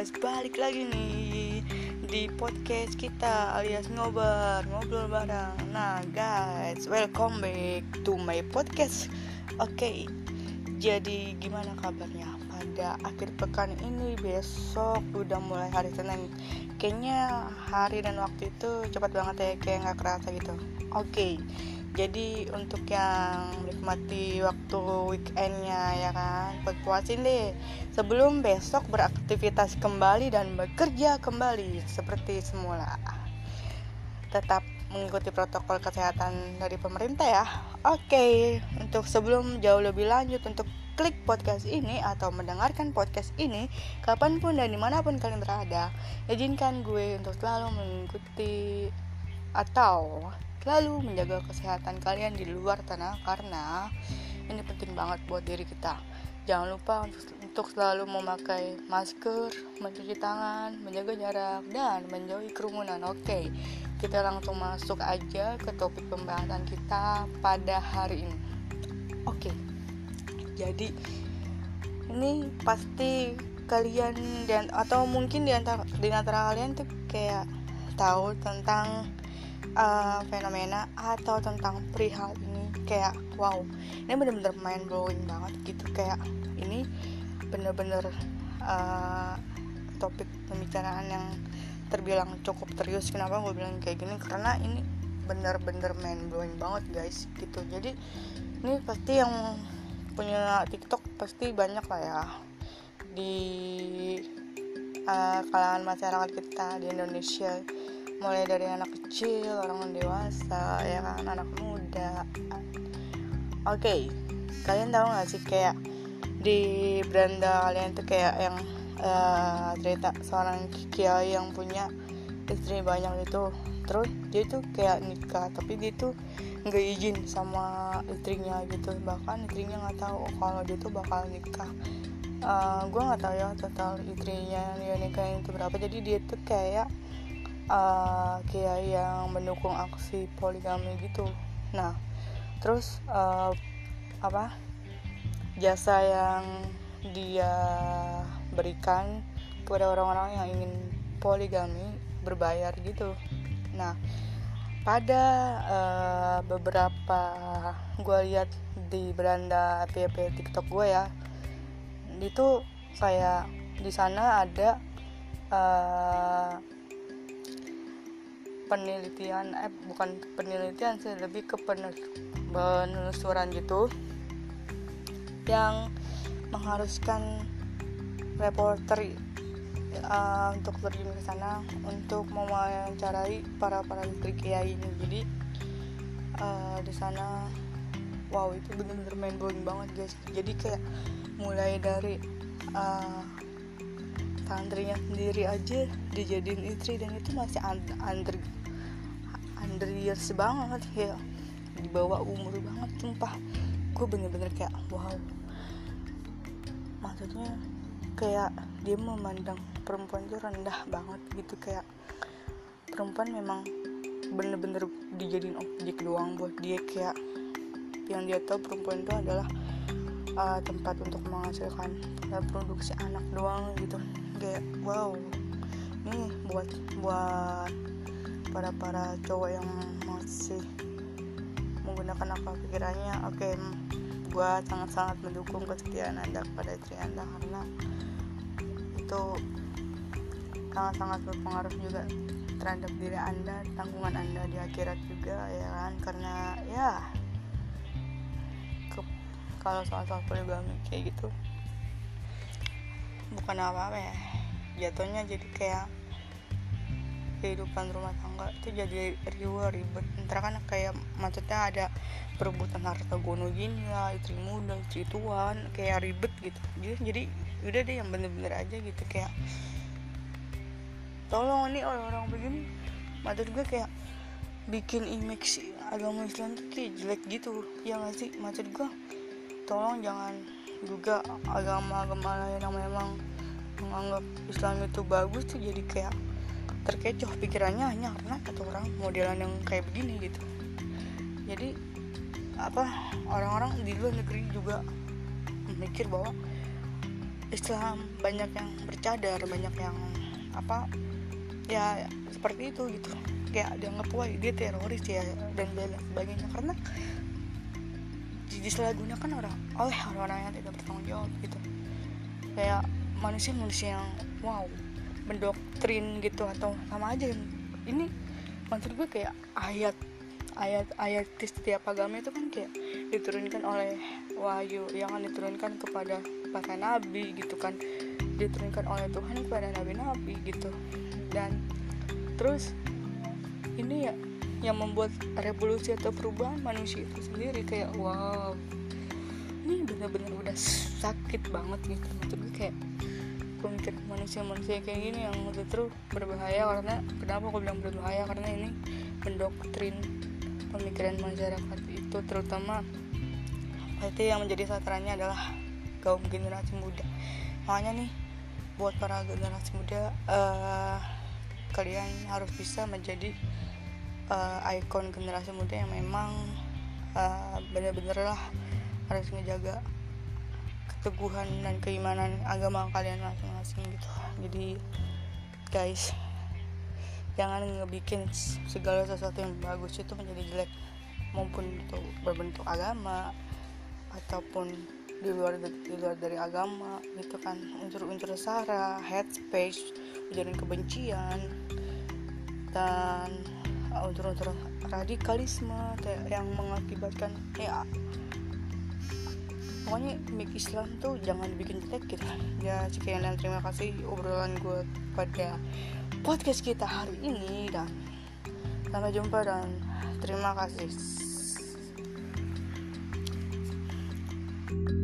guys, balik lagi nih di podcast kita alias ngobrol ngobrol bareng. Nah guys, welcome back to my podcast. Oke, okay, jadi gimana kabarnya? Pada akhir pekan ini besok udah mulai hari Senin. Kayaknya hari dan waktu itu cepat banget ya, kayak nggak kerasa gitu. Oke. Okay jadi untuk yang menikmati waktu weekendnya ya kan? Puasin deh. Sebelum besok beraktivitas kembali dan bekerja kembali seperti semula. Tetap mengikuti protokol kesehatan dari pemerintah ya. Oke untuk sebelum jauh lebih lanjut untuk klik podcast ini atau mendengarkan podcast ini kapan pun dan di mana pun kalian berada izinkan gue untuk selalu mengikuti atau selalu menjaga kesehatan kalian di luar tanah karena ini penting banget buat diri kita. Jangan lupa untuk, untuk selalu memakai masker mencuci tangan menjaga jarak dan menjauhi kerumunan. Oke kita langsung masuk aja ke topik pembahasan kita pada hari ini. Oke jadi ini pasti kalian dan atau mungkin di antara di antara kalian tuh kayak tahu tentang uh, fenomena atau tentang perihal ini. Kayak wow ini bener-bener mind blowing banget gitu. Kayak ini bener-bener uh, topik pembicaraan yang terbilang cukup serius. Kenapa gue bilang kayak gini? Karena ini bener-bener mind blowing banget guys gitu. Jadi ini pasti yang punya TikTok pasti banyak lah ya. Di uh, kalangan masyarakat kita di Indonesia mulai dari anak kecil orang dewasa ya kan anak muda. Oke okay. kalian tahu gak sih kayak di beranda kalian tuh kayak yang uh, cerita seorang kiai yang punya istri banyak itu terus dia tuh kayak nikah tapi dia tuh nggak izin sama istrinya gitu. Bahkan istrinya nggak tahu kalau dia tuh bakal nikah. Uh, gue nggak tahu ya total istrinya dia nikah itu berapa. Jadi dia tuh kayak uh, kayak yang mendukung aksi poligami gitu. Nah terus uh, apa jasa yang dia berikan kepada orang-orang yang ingin poligami berbayar gitu. Nah pada uh, beberapa gue lihat di beranda PP TikTok gue ya itu kayak di sana ada uh, penelitian eh bukan penelitian sih lebih ke penelusuran gitu. Yang mengharuskan reporter uh, untuk terjun ke sana untuk mewawancarai para para istri kiai ini. Jadi uh, di sana wow itu bener-bener main blowing banget guys. Jadi kayak mulai dari uh, santrinya sendiri aja dijadiin istri dan itu masih under under years banget ya di bawah umur banget sumpah. Gue bener-bener kayak wow. Maksudnya kayak dia memandang perempuan itu rendah banget gitu kayak perempuan memang bener-bener dijadiin objek doang buat dia kayak yang dia tahu perempuan itu adalah uh, tempat untuk menghasilkan produksi anak doang gitu. Kayak wow. Ini buat buat para para cowok yang masih menggunakan akal pikirannya. Oke okay, gue sangat-sangat mendukung kesetiaan anda kepada istri anda karena itu sangat-sangat berpengaruh juga terhadap diri anda tanggungan anda di akhirat juga ya kan? Karena ya ke, kalau soal-soal poligami kayak gitu bukan apa-apa ya. Jatuhnya jadi kayak kehidupan rumah tangga itu jadi riwa ribet. Ntar kan kayak maksudnya ada perebutan harta gono gini lah istri muda istri tuan kayak ribet gitu. Jadi, jadi udah deh yang bener-bener aja gitu kayak tolong nih orang-orang begini. Maksud gue kayak bikin image agama Islam tuh kayak jelek gitu ya gak sih? Maksud gue tolong jangan juga agama-agama lain yang memang menganggap Islam itu bagus tuh jadi kayak terkecoh pikirannya hanya karena satu orang modelan yang kayak begini gitu. Jadi apa orang-orang di luar negeri juga mikir bahwa Islam banyak yang bercadar banyak yang apa ya seperti itu gitu. Kayak dianggap wah dia teroris ya dan lain sebagainya. Karena disalahgunakan orang oleh orang-orang yang tidak bertanggung jawab gitu. Kayak manusia-manusia yang wow mendoktrin gitu atau sama aja ini maksud gue kayak ayat ayat ayat di setiap agama itu kan kayak diturunkan oleh wahyu yang kan diturunkan kepada para nabi gitu kan diturunkan oleh Tuhan kepada nabi-nabi gitu. Dan terus ini ya yang membuat revolusi atau perubahan manusia itu sendiri kayak wow ini benar-benar udah sakit banget gitu. Maksud gue kayak pemikiran manusia-manusia kayak gini yang justru berbahaya karena kenapa aku bilang berbahaya? Karena ini mendoktrin pemikiran masyarakat itu terutama pasti yang menjadi sasarannya adalah kaum generasi muda. Makanya nih buat para generasi muda uh, kalian harus bisa menjadi uh, ikon generasi muda yang memang uh, bener-bener lah harus ngejaga keteguhan dan keimanan agama kalian masing-masing gitu. Jadi guys jangan ngebikin segala sesuatu yang bagus itu menjadi jelek. Maupun itu berbentuk agama ataupun di luar di luar dari agama gitu kan. Unsur-unsur sara head space ujaran kebencian dan unsur-unsur radikalisme yang mengakibatkan ya pokoknya make Islam tuh jangan bikin jelek gitu. ya sekian dan terima kasih obrolan gue pada podcast kita hari ini dan sampai jumpa dan terima kasih. thank you